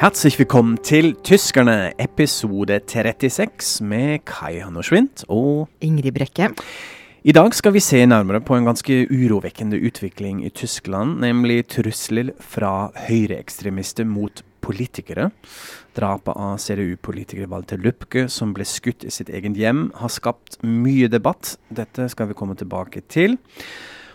Herzlich willkommen til Tyskerne, episode 36 med Kai Hanno Schwint og Ingrid Brekke. I dag skal vi se nærmere på en ganske urovekkende utvikling i Tyskland, nemlig trusler fra høyreekstremister mot politikere. Drapet av CDU-politiker Walter Lupke, som ble skutt i sitt eget hjem, har skapt mye debatt. Dette skal vi komme tilbake til.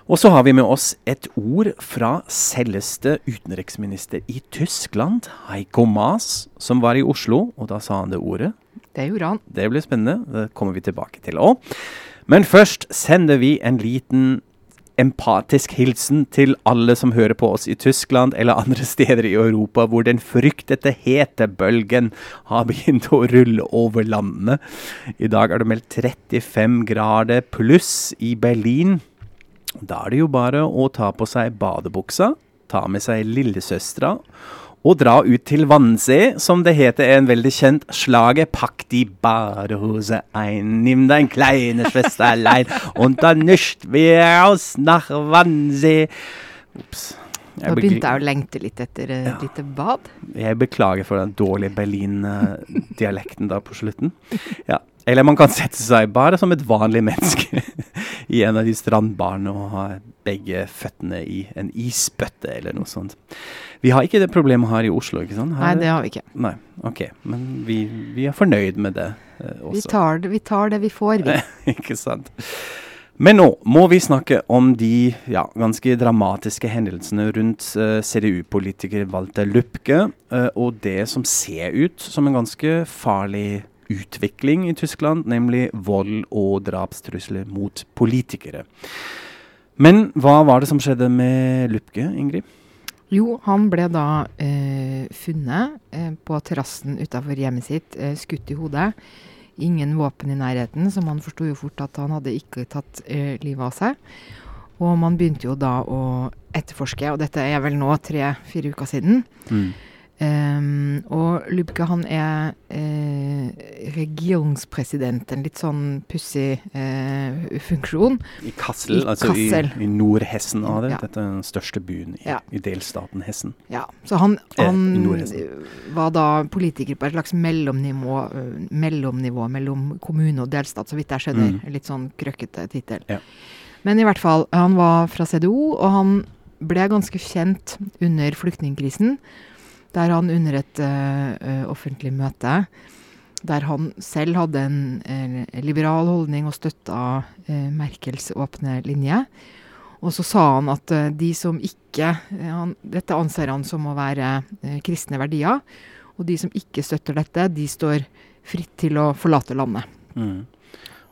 Og så har vi med oss et ord fra selveste utenriksminister i Tyskland, Heiko Maas, som var i Oslo, og da sa han det ordet. Det gjorde han. Det blir spennende. Det kommer vi tilbake til òg. Men først sender vi en liten empatisk hilsen til alle som hører på oss i Tyskland eller andre steder i Europa hvor den fryktede hetebølgen har begynt å rulle over landene. I dag er det meldt 35 grader pluss i Berlin. Da er det jo bare å ta på seg badebuksa, ta med seg lillesøstera og dra ut til Wannsee, som det heter en veldig kjent slaget. Pakk de badehose ein, nimm dein kleine Schwesterlein, und dann nicht wir aus nach Wannsee. Ops. Nå begynte jeg å lengte litt etter et ja. lite bad. Jeg beklager for den dårlige Berlin-dialekten da på slutten. Ja. Eller man kan sette seg bare som et vanlig menneske i en av de strandbarene og ha begge føttene i en isbøtte eller noe sånt. Vi har ikke det problemet her i Oslo, ikke sant? Her, Nei, det har vi ikke. Nei, ok. Men vi, vi er fornøyd med det eh, også. Vi tar det, vi tar det vi får, vi. ikke sant. Men nå må vi snakke om de ja, ganske dramatiske hendelsene rundt uh, CDU-politiker Walter Lupke, uh, og det som ser ut som en ganske farlig utvikling i Tyskland, nemlig vold og drapstrusler mot politikere. Men hva var det som skjedde med Lupke, Ingrid? Jo, han ble da eh, funnet eh, på terrassen utafor hjemmet sitt, eh, skutt i hodet. Ingen våpen i nærheten, så man forsto jo fort at han hadde ikke tatt eh, livet av seg. Og man begynte jo da å etterforske, og dette er vel nå tre-fire uker siden. Mm. Um, og Lubke han er eh, regionspresident, en litt sånn pussig eh, funksjon. I Kassel, I altså Kassel. i, i Nordhessen av det. Ja. Dette er den største byen i, ja. i delstaten Hessen. Ja, så han, eh, var da politiker på et slags mellomnivå, mellomnivå mellom kommune og delstat, så vidt jeg skjønner. Mm. Litt sånn krøkkete tittel. Ja. Men i hvert fall, han var fra CDO, og han ble ganske kjent under flyktningkrisen der han under et uh, offentlig møte der han selv hadde en uh, liberal holdning og støtta uh, Merkels åpne linje. Og så sa han at de som ikke han, Dette anser han som å være kristne verdier. Og de som ikke støtter dette, de står fritt til å forlate landet. Mm.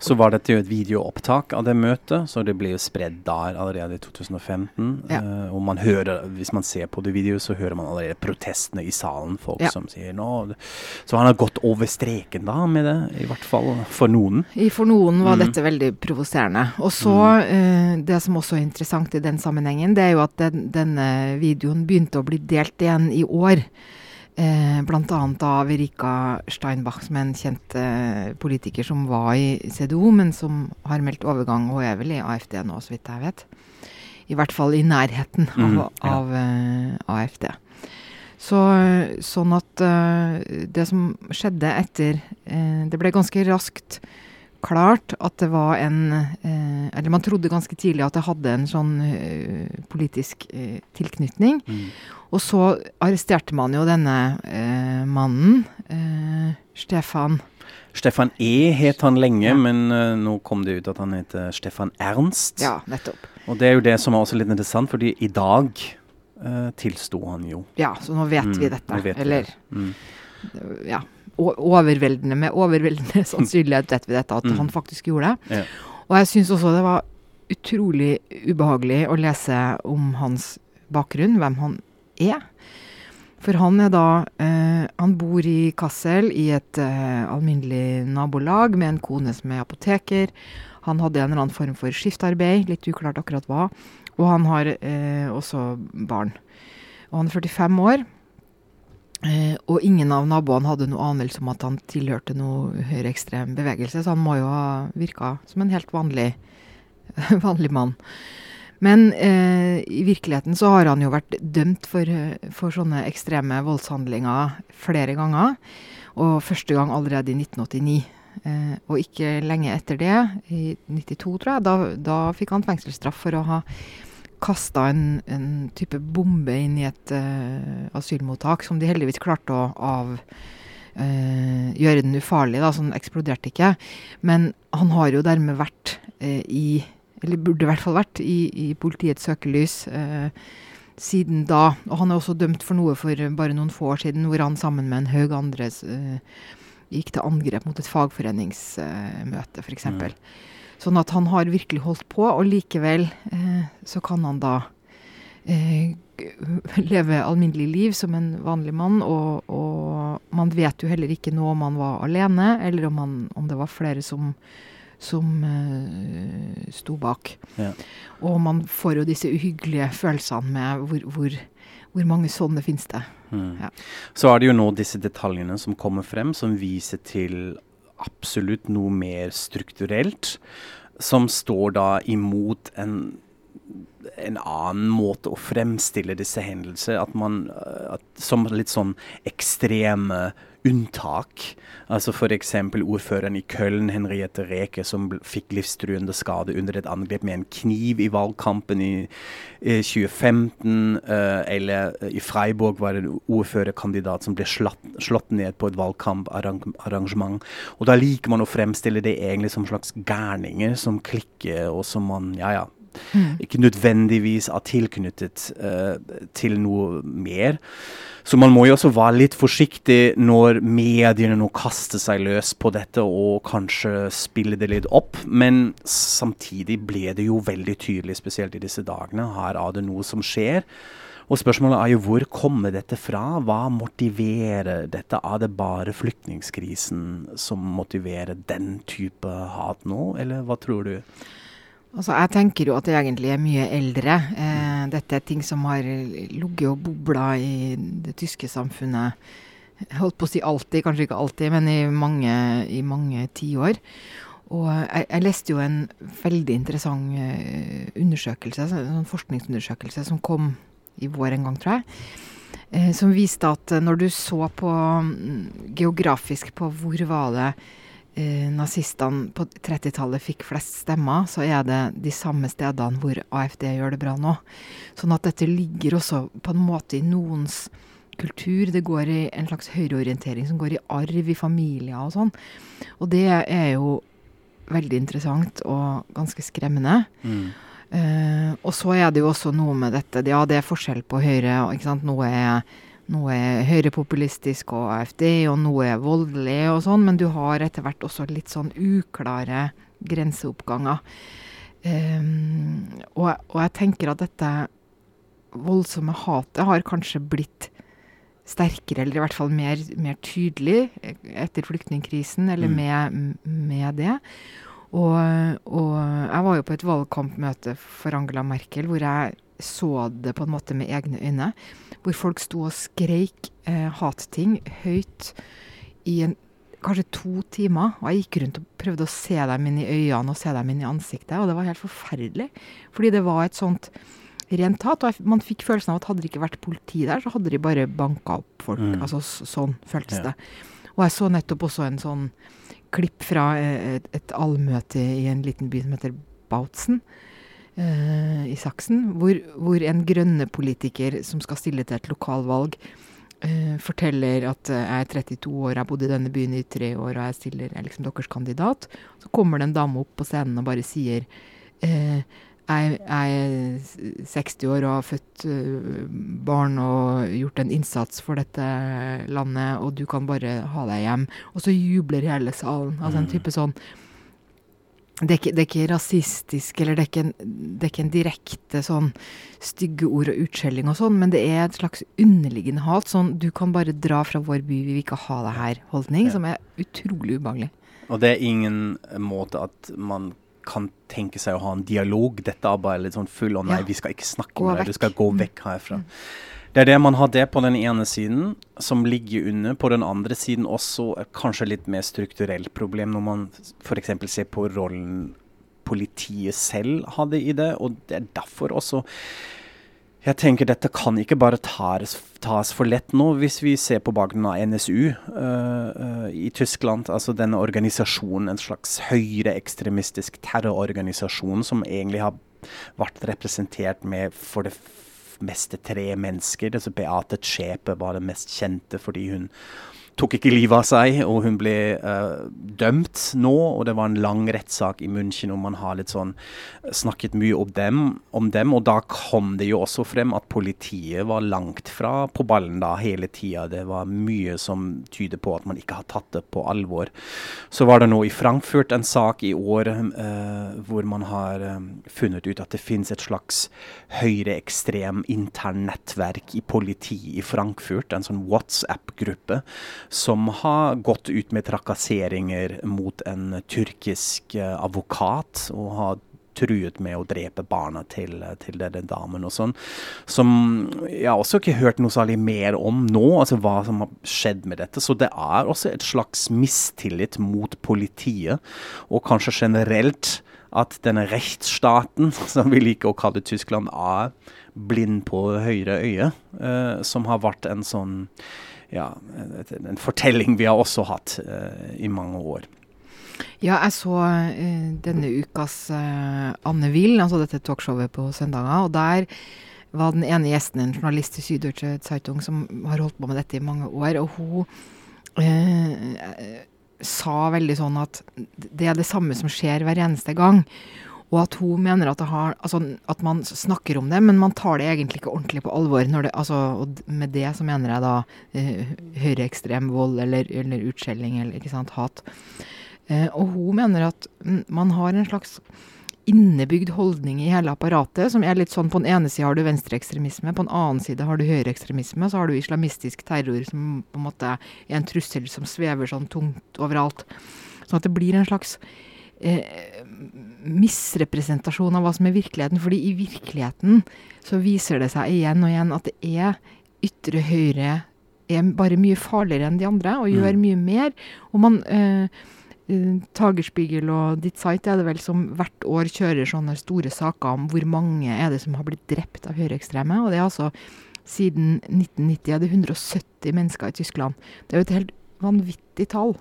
Så var dette jo et videoopptak av det møtet, så det ble jo spredd der allerede i 2015. Ja. Uh, og man hører, hvis man ser på det videoet, så hører man allerede protestene i salen. Folk ja. som sier nå Så han har gått over streken da med det, i hvert fall for noen. I for noen var mm. dette veldig provoserende. Og så, uh, det som også er interessant i den sammenhengen, det er jo at den, denne videoen begynte å bli delt igjen i år. Eh, Bl.a. av Erika Steinbach, som er en kjent eh, politiker som var i CDO, men som har meldt overgang og er vel i AFD nå, så vidt jeg vet. I hvert fall i nærheten av, mm, ja. av eh, AFD. Så, sånn at uh, det som skjedde etter uh, Det ble ganske raskt klart at det var en eh, Eller man trodde ganske tidlig at det hadde en sånn politisk tilknytning. Mm. Og så arresterte man jo denne eh, mannen, eh, Stefan. Stefan E het han lenge, ja. men uh, nå kom det ut at han heter Stefan Ernst. Ja, nettopp. Og det er jo det som er også litt interessant, fordi i dag uh, tilsto han jo. Ja, så nå vet mm, vi dette. Vet Eller vi mm. ja, overveldende med overveldende sannsynlighet vet vi dette, at mm. han faktisk gjorde det. Ja. Og jeg syns også det var utrolig ubehagelig å lese om hans bakgrunn, hvem han er. For han er da eh, Han bor i Kassel i et eh, alminnelig nabolag med en kone som er apoteker. Han hadde en eller annen form for skiftarbeid, litt uklart akkurat hva. Og han har eh, også barn. Og han er 45 år. Eh, og ingen av naboene hadde noe anelse om at han tilhørte noe høyreekstrem bevegelse, så han må jo ha virka som en helt vanlig, vanlig mann. Men eh, i virkeligheten så har han jo vært dømt for, for sånne ekstreme voldshandlinger flere ganger. Og første gang allerede i 1989. Eh, og ikke lenge etter det, i 92 tror jeg, da, da fikk han fengselsstraff for å ha kasta en, en, type bombe inn i et uh, asylmottak, som de heldigvis klarte å av, uh, gjøre den ufarlig, da, så den eksploderte ikke. Men han har jo dermed vært uh, i Eller burde i hvert fall vært i, i politiets søkelys siden da. Og han er også dømt for noe for bare noen få år siden, hvor han sammen med en haug andre gikk til angrep mot et fagforeningsmøte, f.eks. Mm. Sånn at han har virkelig holdt på, og likevel eh, så kan han da eh, leve alminnelig liv som en vanlig mann. Og, og, man vet jo heller ikke nå om han var alene, eller om, han, om det var flere som, som uh, sto bak. Ja. Og man får jo disse uhyggelige følelsene med hvor, hvor, hvor mange sånne finnes det. Mm. Ja. Så er det jo nå disse detaljene som kommer frem, som viser til absolutt noe mer strukturelt, som står da imot en, en annen måte å fremstille disse hendelser at man, at, som litt sånn ekstreme unntak. Altså F.eks. ordføreren i Køln, Henriette Reke, som fikk livstruende skade under et angrep med en kniv i valgkampen i, i 2015. Uh, eller i Freiburg var det en ordførerkandidat som ble slatt, slått ned på et valgkamparrangement. Og da liker man å fremstille det egentlig som slags gærninger som klikker, og som man Ja, ja. Mm. Ikke nødvendigvis er tilknyttet uh, til noe mer. Så man må jo også være litt forsiktig når mediene nå kaster seg løs på dette og kanskje spiller det litt opp. Men samtidig ble det jo veldig tydelig, spesielt i disse dagene. Her er det noe som skjer. Og spørsmålet er jo hvor kommer dette fra? Hva motiverer dette? Er det bare flyktningkrisen som motiverer den type hat nå, eller hva tror du? Altså, jeg tenker jo at det egentlig er mye eldre. Eh, dette er ting som har ligget og bobla i det tyske samfunnet. Holdt på å si alltid, kanskje ikke alltid, men i mange, i mange tiår. Og jeg, jeg, leste jo en veldig interessant uh, undersøkelse, en forskningsundersøkelse som kom i vår en gang, tror jeg. Uh, som viste at når du så på um, geografisk på hvor var det eh, nazistene på 30-tallet fikk flest stemmer, så er det de samme stedene hvor AFD gjør det bra nå. Sånn at dette ligger også på en måte i noens kultur. Det går i en slags høyreorientering som går i arv i familier og sånn. Og det er jo veldig interessant og ganske skremmende. Mm. Uh, og så er det jo også noe med dette Ja, det er forskjell på Høyre. ikke sant? Noe er noe høyrepopulistisk og AFD, og noe voldelig og sånn, men du har etter hvert også litt sånn uklare grenseoppganger. Um, og, og, jeg tenker at dette voldsomme hatet har kanskje blitt sterkere, eller i hvert fall mer, mer tydelig etter flyktningkrisen, eller mm. med, med, det. Og, og jeg var jo på et valgkampmøte for Angela Merkel hvor jeg så det på en måte med egne øyne. Hvor folk sto og skreik eh, hatting høyt i en, kanskje to timer. Og jeg gikk rundt og prøvde å se dem inn i øynene og se dem inn i ansiktet. Og det var helt forferdelig. Fordi det var et sånt rent hat. Og man fikk følelsen av at hadde det ikke vært politi der, så hadde de bare banka opp folk. Mm. Altså sånn føltes ja. det. Og jeg så nettopp også en sånn klipp fra eh, et, et allmøte i en liten by som heter Bautzen uh, i Saksen, hvor, hvor, en grønne politiker som skal stille til et lokalvalg, uh, forteller at uh, jeg er 32 år, jeg har bodd i denne byen i tre år, og jeg stiller jeg er liksom deres kandidat. Så kommer det en dame opp på scenen og bare sier jeg, jeg, er 60 år og har født barn og gjort en innsats for dette landet, og du kan bare ha deg hjem. Og så jubler hele salen. Altså en mm. type sånn det er, ikke, det er, ikke, rasistisk, eller det er ikke, en, det er ikke en direkte sånn stygge ord og utskjelling og sånn, men det er et slags underliggende hat. Sånn 'du kan bare dra fra vår by, vi vil ikke ha det her'-holdning, ja. som er utrolig ubehagelig. Og det er ingen måte at man kan tenke seg å ha en dialog. Dette er bare litt sånn full 'å nei, ja. vi skal ikke snakke med deg, du skal gå vekk herfra'. Mm. Det er det man har det på den ene siden, som ligger under. På den andre siden også kanskje litt mer strukturelt problem, når man f.eks. ser på rollen politiet selv hadde i det. Og det er derfor også jeg tenker dette kan ikke bare tas, tas for lett nå, hvis vi ser på bakgrunnen av NSU uh, uh, i Tyskland. Altså denne organisasjonen, en slags høyreekstremistisk terrororganisasjon som egentlig har vært representert med for det meste tre mennesker. Altså Beate Zschäpe var den mest kjente fordi hun tok ikke livet av seg, og hun ble uh, dømt nå. Og det var en lang rettssak i München, og man har litt sånn snakket mye om dem, om dem. Og da kom det jo også frem at politiet var langt fra på ballen da hele tida. Det var mye som tyder på at man ikke har tatt det på alvor. Så var det nå i Frankfurt en sak i år uh, hvor man har um, funnet ut at det finnes et slags høyreekstrem intern nettverk i politiet i Frankfurt, en sånn WhatsApp-gruppe som har gått ut med trakasseringer mot en tyrkisk eh, advokat. og har truet med å drepe barna til, til denne damen og sånn. Som jeg har også ikke hørt noe særlig mer om nå, altså hva som har skjedd med dette. Så det er også et slags mistillit mot politiet, og kanskje generelt at denne rettsstaten, som vi liker å kalle Tyskland, er blind på høyre øye, uh, som har vært en sånn ja, en fortelling vi har også hatt uh, i mange år. Ja, jeg så uh, denne ukas uh, Anne Will, altså dette talkshowet på søndager. Og der var den ene gjesten en journalist i Süddeutsche Zeitung som har holdt på med dette i mange år. Og hun sa veldig sånn at det er det samme som skjer hver eneste gang. Og at hun mener at, har, altså, at, man snakker om det, men man tar det egentlig ikke ordentlig på alvor. Det, altså, og med det så mener jeg da eh, høyreekstrem vold eller, eller utskjelling eller ikke sant, hat. Eh, og hun mener at man har en slags innebygd holdning i hele apparatet, som er litt sånn på den ene sida har du venstreekstremisme, på den annen side har du høyreekstremisme, så har du islamistisk terror som på en måte er en trussel som svever sånn tungt overalt. Sånn at det blir en slags eh, misrepresentasjon av hva som er virkeligheten. fordi i virkeligheten så viser det seg igjen og igjen at det er ytre høyre er bare mye farligere enn de andre og gjør mm. mye mer. Og man eh, eh Tagerspiegel og Ditt Site er det vel som hvert år kjører sånne store saker om hvor mange er det som har blitt drept av høyreekstreme. Og det er altså siden 1990 er det 170 mennesker i Tyskland. Det er jo et helt vanvittig tall.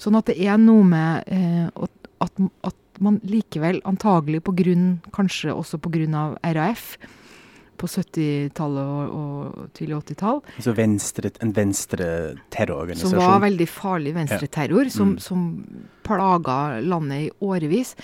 Sånn at det er noe med eh, at, at, man likevel, antagelig på grunn, kanskje også pga. RAF, på 70-tallet og, og tidlig 80-tall. Altså venstre, en venstre terrororganisasjon? Som var veldig farlig venstreterror, ja. mm. som, som plaga landet i årevis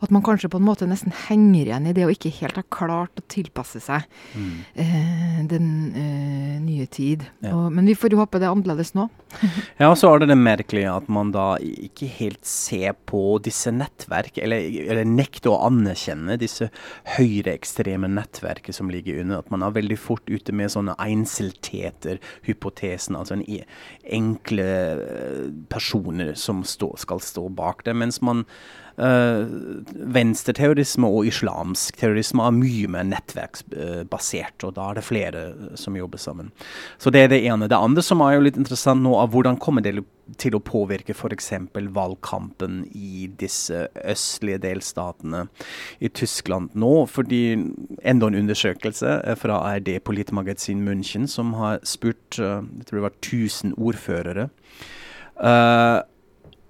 at man kanskje på en måte nesten henger igjen i det og ikke helt har klart å tilpasse seg mm. eh, den eh, nye tid. Ja. Og, men vi får jo håpe det er annerledes nå. ja, og så er det det merkelige at man da ikke helt ser på disse nettverk, eller, eller nekter å anerkjenne disse høyreekstreme nettverket som ligger under. At man er veldig fort ute med sånne enseltheter, hypotesen, altså en e, enkle eh, personer som stå, skal stå bak det. Mens man øh, venstreterrorisme og islamsk terrorisme er mye mer nettverksbasert, og da er det flere som jobber sammen. Så Det er det ene. Det andre som er jo litt interessant nå, er hvordan kommer det til å påvirke f.eks. valgkampen i disse østlige delstatene i Tyskland nå. Fordi enda en undersøkelse fra ARD Politmagasin München som har spurt jeg tror det var 1000 ordførere. Uh,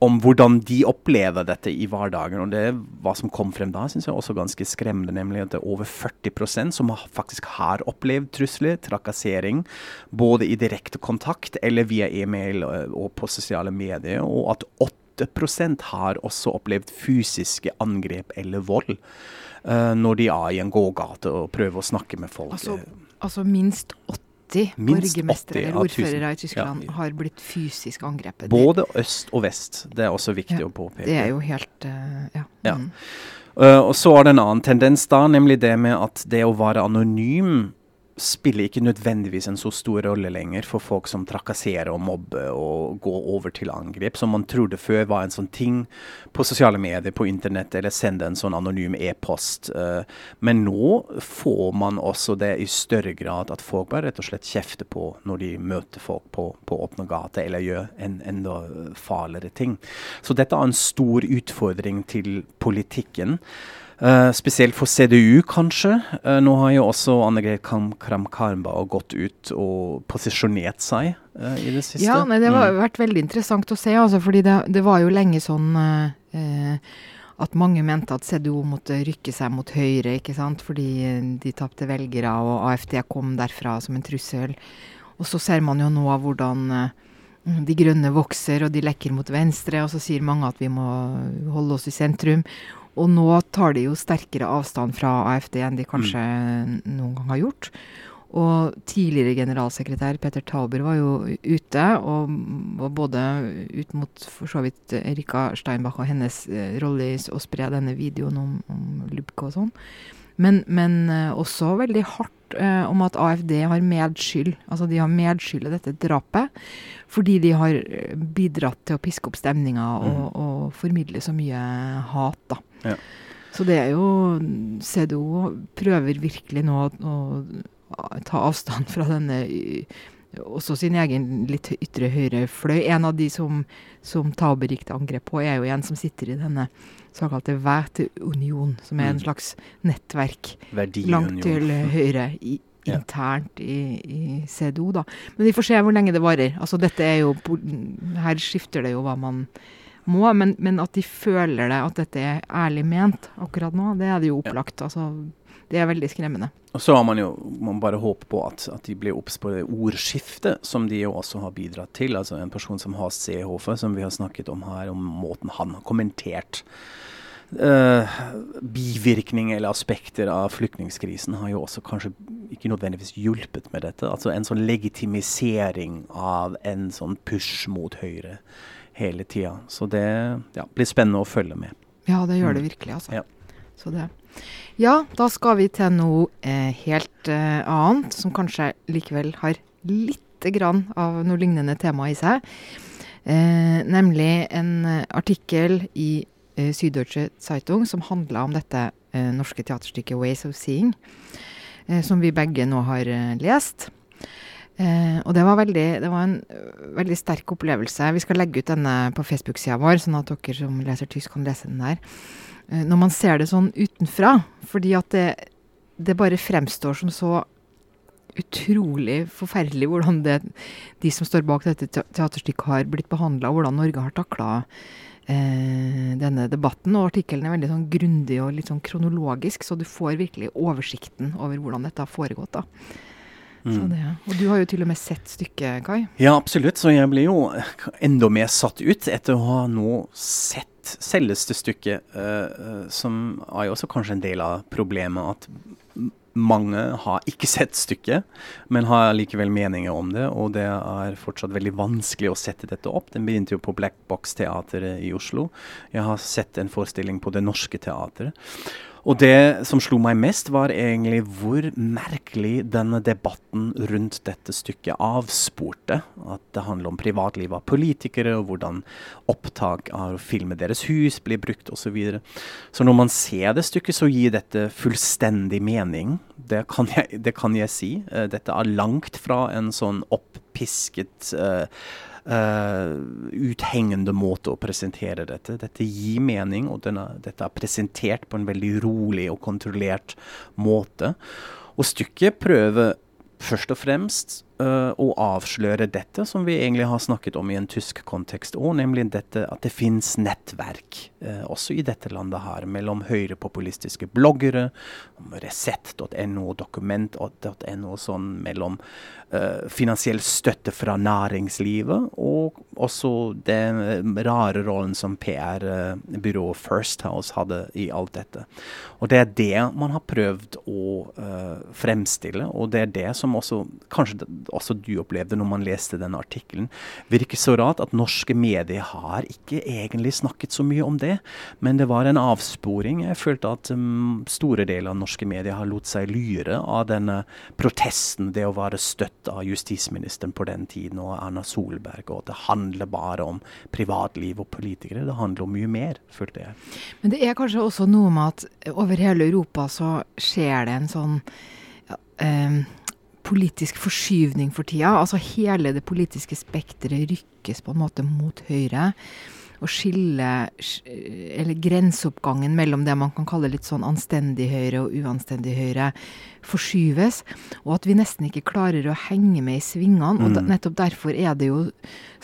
om hvordan de opplever dette i hverdagen. Og det hva som kom frem da, syns jeg også ganske skremmende. Nemlig at det er over 40% som faktisk har opplevd trusler, trakassering. Både i direkte kontakt eller via e-mail og på sosiale medier. Og at 8% har også opplevd fysiske angrep eller vold uh, når de er i en gågate og prøver å snakke med folk. Altså, altså minst 80 80 borgermestere eller ordførere i Tyskland ja. har blitt fysisk angrepet. Både øst og vest. Det er også viktig ja, å påpeke. Det er jo helt uh, Ja. ja. Uh, og så er det en annen tendens da, nemlig det med at det å være anonym spiller ikke nødvendigvis en så stor rolle lenger for folk som trakasserer og mobber og går over til angrep, som man trodde før var en sånn ting på sosiale medier, på internett, eller sende en sånn anonym e-post. Uh, men nå får man også det i større grad at folk bare rett og slett kjefter på når de møter folk på, på åpne gater, eller gjør en enda farligere ting. Så dette er en stor utfordring til politikken. Uh, spesielt for CDU, kanskje. Uh, nå har jo også Annegret Kram Karmba gått ut og posisjonert seg uh, i det siste. Ja, nei, det har mm. vært veldig interessant å se, altså, fordi det, det var jo lenge sånn at mange mente at CDO måtte rykke seg mot høyre, ikke sant? fordi de tapte velgere, og AFD kom derfra som en trussel. Og så ser man jo nå hvordan de grønne vokser, og de lekker mot venstre, og så sier mange at vi må holde oss i sentrum. Og nå tar de jo sterkere avstand fra AFD enn de kanskje mm. noen gang har gjort. Og tidligere generalsekretær Petter Tauber var jo ute, og var både ut mot for så vidt Erika Steinbach og hennes eh, rolle i å spre denne videoen om, om Lubke og sånn. Men, men uh, også veldig hardt uh, om at AFD har medskyld. Altså de har medskyld i dette drapet. Fordi de har bidratt til å piske opp stemninga og, mm. og, formidle så mye hat, da. Ja. Så det er jo CDO prøver virkelig nå å, å ta avstand fra denne også sin egen litt ytre høyre fløy. En av de som, som Taube gikk til angrep på, er jo en som sitter i denne såkalte Væteunion, som er en mm. slags nettverk langt til høyre i, internt i, i, CDO. da. Men vi får se hvor lenge det varer. Altså dette er jo, Her skifter det jo hva man må, men, men, at de føler det, at dette er ærlig ment akkurat nå, det er det jo opplagt. Altså, det er veldig skremmende. Og så har man jo man bare håpe på at, at de blir obs på det ordskiftet som de jo også har bidratt til. Altså en person som har CHF, som vi har snakket om her, om måten han har kommentert Uh, bivirkninger eller aspekter av flyktningkrisen har jo også kanskje ikke nødvendigvis hjulpet med dette. Altså en sånn legitimisering av en sånn push mot høyre hele tida. Så det ja, blir spennende å følge med. Ja, det gjør det mm. virkelig, altså. Ja. Så det. Ja, da skal vi til noe eh, helt eh, annet, som kanskje likevel har lite grann av noe lignende tema i seg. Eh, nemlig en eh, artikkel i eh, Süddeutsche Zeitung som handla om dette eh, norske teaterstykket 'Ways of Seeing', som vi begge nå har lest. Eh, og det var, veldig, det var en uh, veldig sterk opplevelse. Vi skal legge ut denne på Facebook-sida vår, sånn at dere som leser tysk, kan lese den der. Eh, når man ser det sånn utenfra, fordi at det, det bare fremstår som så utrolig forferdelig hvordan det, de som står bak dette teaterstykket, har blitt behandla, og hvordan Norge har takla eh, denne debatten. Og artikkelen er veldig sånn grundig og litt sånn kronologisk, så du får virkelig oversikten over hvordan dette har foregått. da. Mm. Og du har jo til og med sett stykket, Kai? Ja, absolutt. Så jeg ble jo enda mer satt ut etter å ha nå sett selveste stykket, uh, som er jo også kanskje en del av problemet. at mange har ikke sett stykket, men har likevel meninger om det. Og det er fortsatt veldig vanskelig å sette dette opp. Den begynte jo på Black Box-teatret i Oslo. Jeg har sett en forestilling på Det Norske Teatret. Og det som slo meg mest, var egentlig hvor merkelig denne debatten rundt dette stykket avsporte. At det handler om privatlivet av politikere, og hvordan opptak av å filme deres hus blir brukt osv. Så, videre. så når man ser det stykket, så gir dette fullstendig mening. Det kan jeg, det kan jeg si. Uh, dette er langt fra en sånn opppisket uh, uh, uthengende måte å presentere dette. Dette gir mening, og denne, dette er presentert på en veldig rolig og kontrollert måte. Og stykket prøver først og fremst å avsløre dette som vi egentlig har snakket om i en tysk kontekst òg, nemlig dette at det finnes nettverk uh, også i dette landet her mellom høyrepopulistiske bloggere, Resett.no, Dokument.no, sånn mellom uh, finansiell støtte fra næringslivet og også den rare rollen som PR-byrået First House hadde i alt dette. Og det er det man har prøvd å fremstille, og det er det som også kanskje også du opplevde når man leste denne artikkelen. Virker så rart at norske medier har ikke egentlig snakket så mye om det, men det var en avsporing. Jeg følte at um, store deler av norske medier har lot seg lyre av denne protesten, det å være støtt av justisministeren på den tiden og Erna Solberg, og at det handler bare om privatliv og politikere. Det handler om mye mer, følte jeg. Men det er kanskje også noe med at over hele Europa så skjer det en sånn ja, eh, politisk forskyvning for tida. Altså hele det politiske spekteret rykkes på en måte mot høyre. Og skille, eller grenseoppgangen mellom det man kan kalle litt sånn anstendig høyre og uanstendig høyre, forskyves. Og at vi nesten ikke klarer å henge med i svingene. Og mm. nettopp derfor er det jo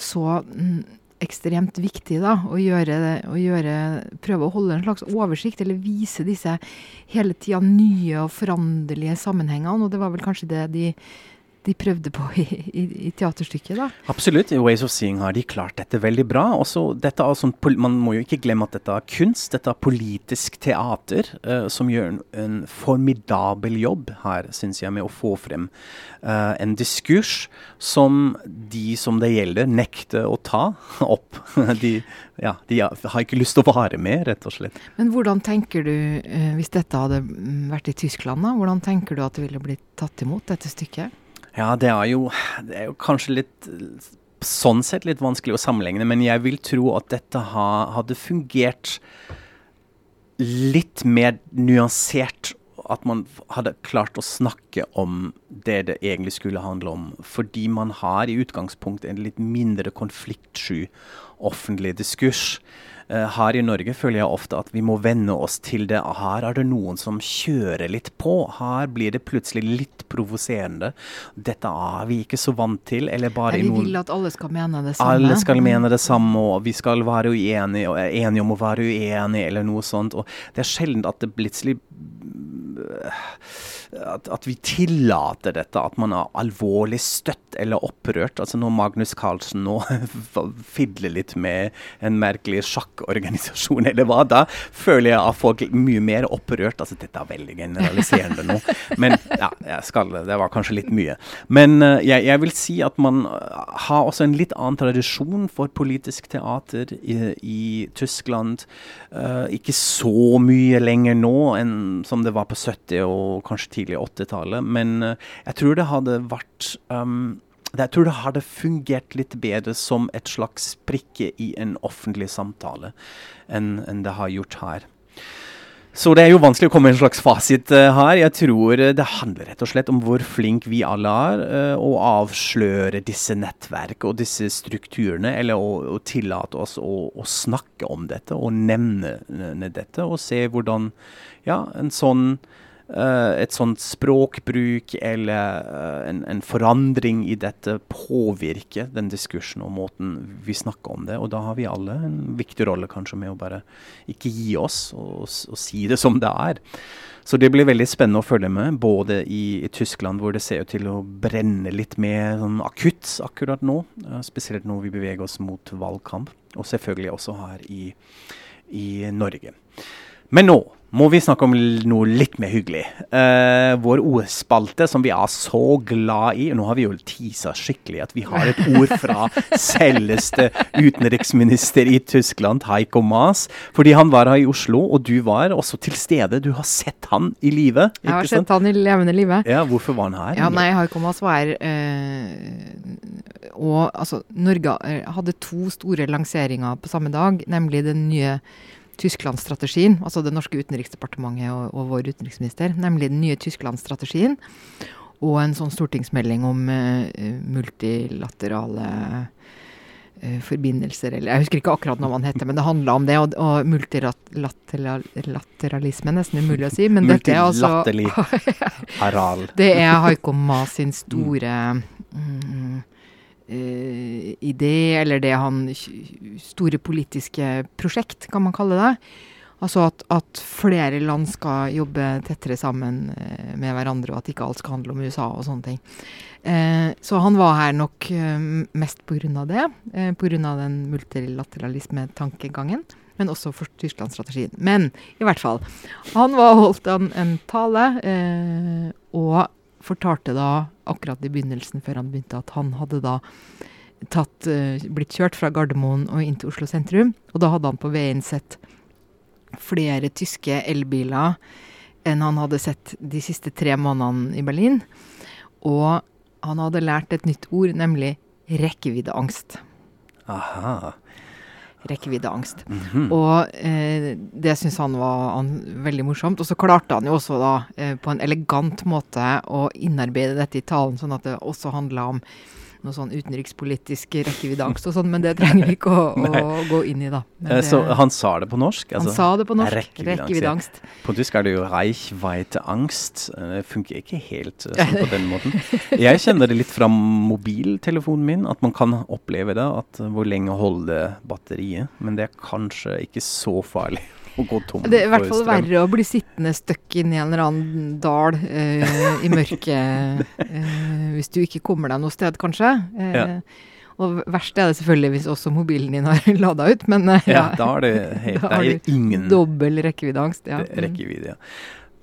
så mm, ekstremt viktig da, å, gjøre, å gjøre, prøve å holde en slags oversikt, eller vise disse hele tida nye og foranderlige sammenhengene. Og det var vel kanskje det de de prøvde på i, i, i, teaterstykket. da. Absolutt. I Ways of Seeing har de klart dette veldig bra. Også, dette er sånn, man må jo ikke glemme at dette er kunst. Dette er politisk teater uh, som gjør en, en, formidabel jobb her, syns jeg, med å få frem uh, en diskurs som de som det gjelder, nekter å ta opp. de, ja, de har ikke lyst til å være med, rett og slett. Men hvordan tenker du, uh, hvis dette hadde vært i Tyskland, da, hvordan tenker du at det ville blitt tatt imot, dette stykket? Ja, det er jo, det er jo kanskje litt Sånn sett litt vanskelig å sammenligne, men jeg vil tro at dette ha, hadde fungert litt mer nyansert. At man hadde klart å snakke om det det egentlig skulle handle om. Fordi man har i utgangspunktet en litt mindre konfliktsky offentlig diskurs. Uh, her i Norge føler jeg ofte at vi må venne oss til det. Her er det noen som kjører litt på. Her blir det plutselig litt provoserende. Dette er vi ikke så vant til. Eller bare vi vil at alle skal mene det samme. Alle skal mene det samme, og vi skal være uenige, og er enige om å være uenige, eller noe sånt. Og det er sjelden at det plutselig at, at, vi tillater dette, at man er alvorlig støtt eller opprørt. Altså Når Magnus Carlsen nå fidler litt med en merkelig sjakkorganisasjon, eller hva, da føler jeg at folk er mye mer opprørt. Altså Dette er veldig generaliserende nå, men ja, skal, det var kanskje litt mye. Men uh, jeg, jeg, vil si at man har også en litt annen tradisjon for politisk teater i, i Tyskland. Uh, ikke så mye lenger nå enn som det var på 70- og kanskje tidlig 80-tallet. Men uh, jeg tror det hadde vært um, jeg tror det hadde fungert litt bedre som et slags prikke i en offentlig samtale enn, en det har gjort her. Så det er jo vanskelig å komme med en slags fasit uh, her. Jeg tror uh, det handler rett og slett om hvor flink vi alle er uh, å avsløre disse nettverk og disse strukturene, eller å, å tillate oss å, å, snakke om dette og nevne dette, og se hvordan ja, en sånn et sånt språkbruk eller uh, en, en, forandring i dette påvirker den diskursen og måten vi snakker om det. Og da har vi alle en viktig rolle kanskje med å bare ikke gi oss og, og si det som det er. Så det blir veldig spennende å følge med, både i, i Tyskland, hvor det ser ut til å brenne litt mer sånn akutt akkurat nå. Uh, spesielt når vi beveger oss mot valgkamp, og selvfølgelig også her i, i Norge. Men nå må vi snakke om noe litt mer hyggelig. Uh, vår ordspalte som vi er så glad i. Nå har vi jo tisa skikkelig at vi har et ord fra selveste utenriksminister i Tyskland, Heiko Maas. Fordi han var her i Oslo, og du var også til stede. Du har sett han i live? Jeg har sett han i levende live. Ja, Hvorfor var han her? Ja, nei, Heiko Maas var her uh, Og altså, Norge eh, hadde to store lanseringer på samme dag, nemlig den nye Tysklandsstrategien, altså det norske utenriksdepartementet og, og, vår utenriksminister, nemlig den nye Tysklandsstrategien. Og en sånn stortingsmelding om uh, multilaterale uh, forbindelser, eller Jeg husker ikke akkurat hva man heter, men det handla om det. Og, og multilateralisme, nesten umulig å si. Men dette er altså Det er Haiko Ma sin store mm, idé, eller det han Store politiske prosjekt, kan man kalle det. Altså at, at, flere land skal jobbe tettere sammen uh, med hverandre, og at ikke alt skal handle om USA og sånne ting. Eh, så han var her nok mest pga. det. Eh, pga. den multilateralisme-tankegangen. Men også for Tysklandsstrategien. Men i hvert fall. Han var holdt en, en tale, og fortalte da akkurat i begynnelsen, før han begynte, at han hadde da tatt, uh, blitt kjørt fra Gardermoen og inn til Oslo sentrum. Og da hadde han på veien sett flere tyske elbiler enn han hadde sett de siste tre månedene i Berlin. Og han hadde lært et nytt ord, nemlig rekkeviddeangst. Aha. Rekkeviddeangst. Mm -hmm. Og eh, det syns han var han, veldig morsomt. Og så klarte han jo også da eh, på en elegant måte å innarbeide dette i talen, sånn at det også handla om noe sånn utenrikspolitisk rekkeviddeangst og sånn, men det trenger vi ikke å, å gå inn i, da. Det, så han sa det på norsk? Altså, han sa det på norsk. Rekkeviddeangst. På tysk er det jo reichweiteangst. Det funker ikke helt sånn på den måten. Jeg kjenner det litt fra mobiltelefonen min, at man kan oppleve det. At hvor lenge holder batteriet. Men det er kanskje ikke så farlig å gå tom Det er i hvert fall verre å bli sittende støkk i en eller annen dal uh, i mørket uh, hvis du ikke kommer deg noe sted, kanskje. Uh, ja. Og verst er det selvfølgelig hvis også mobilen din har lada ut, men ja, ja, da er det, helt, da er det ingen Dobbel rekkeviddeangst. Ja. Rekkevidde, ja.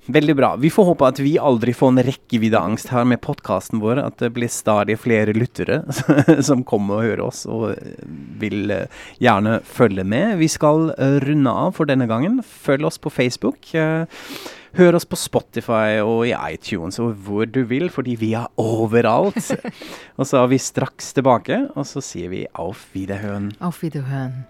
Veldig bra. Vi får håpe at vi aldri får en rekkeviddeangst her med podkasten vår. At det blir stadig flere lyttere som kommer og hører oss og vil eh, gjerne følge med. Vi skal eh, runde av for denne gangen. Følg oss på Facebook. Eh, hør oss på Spotify og i iTunes og hvor du vil, fordi vi er overalt. og så er vi straks tilbake, og så sier vi auf Wiederhøen. Auf Wiederhøen.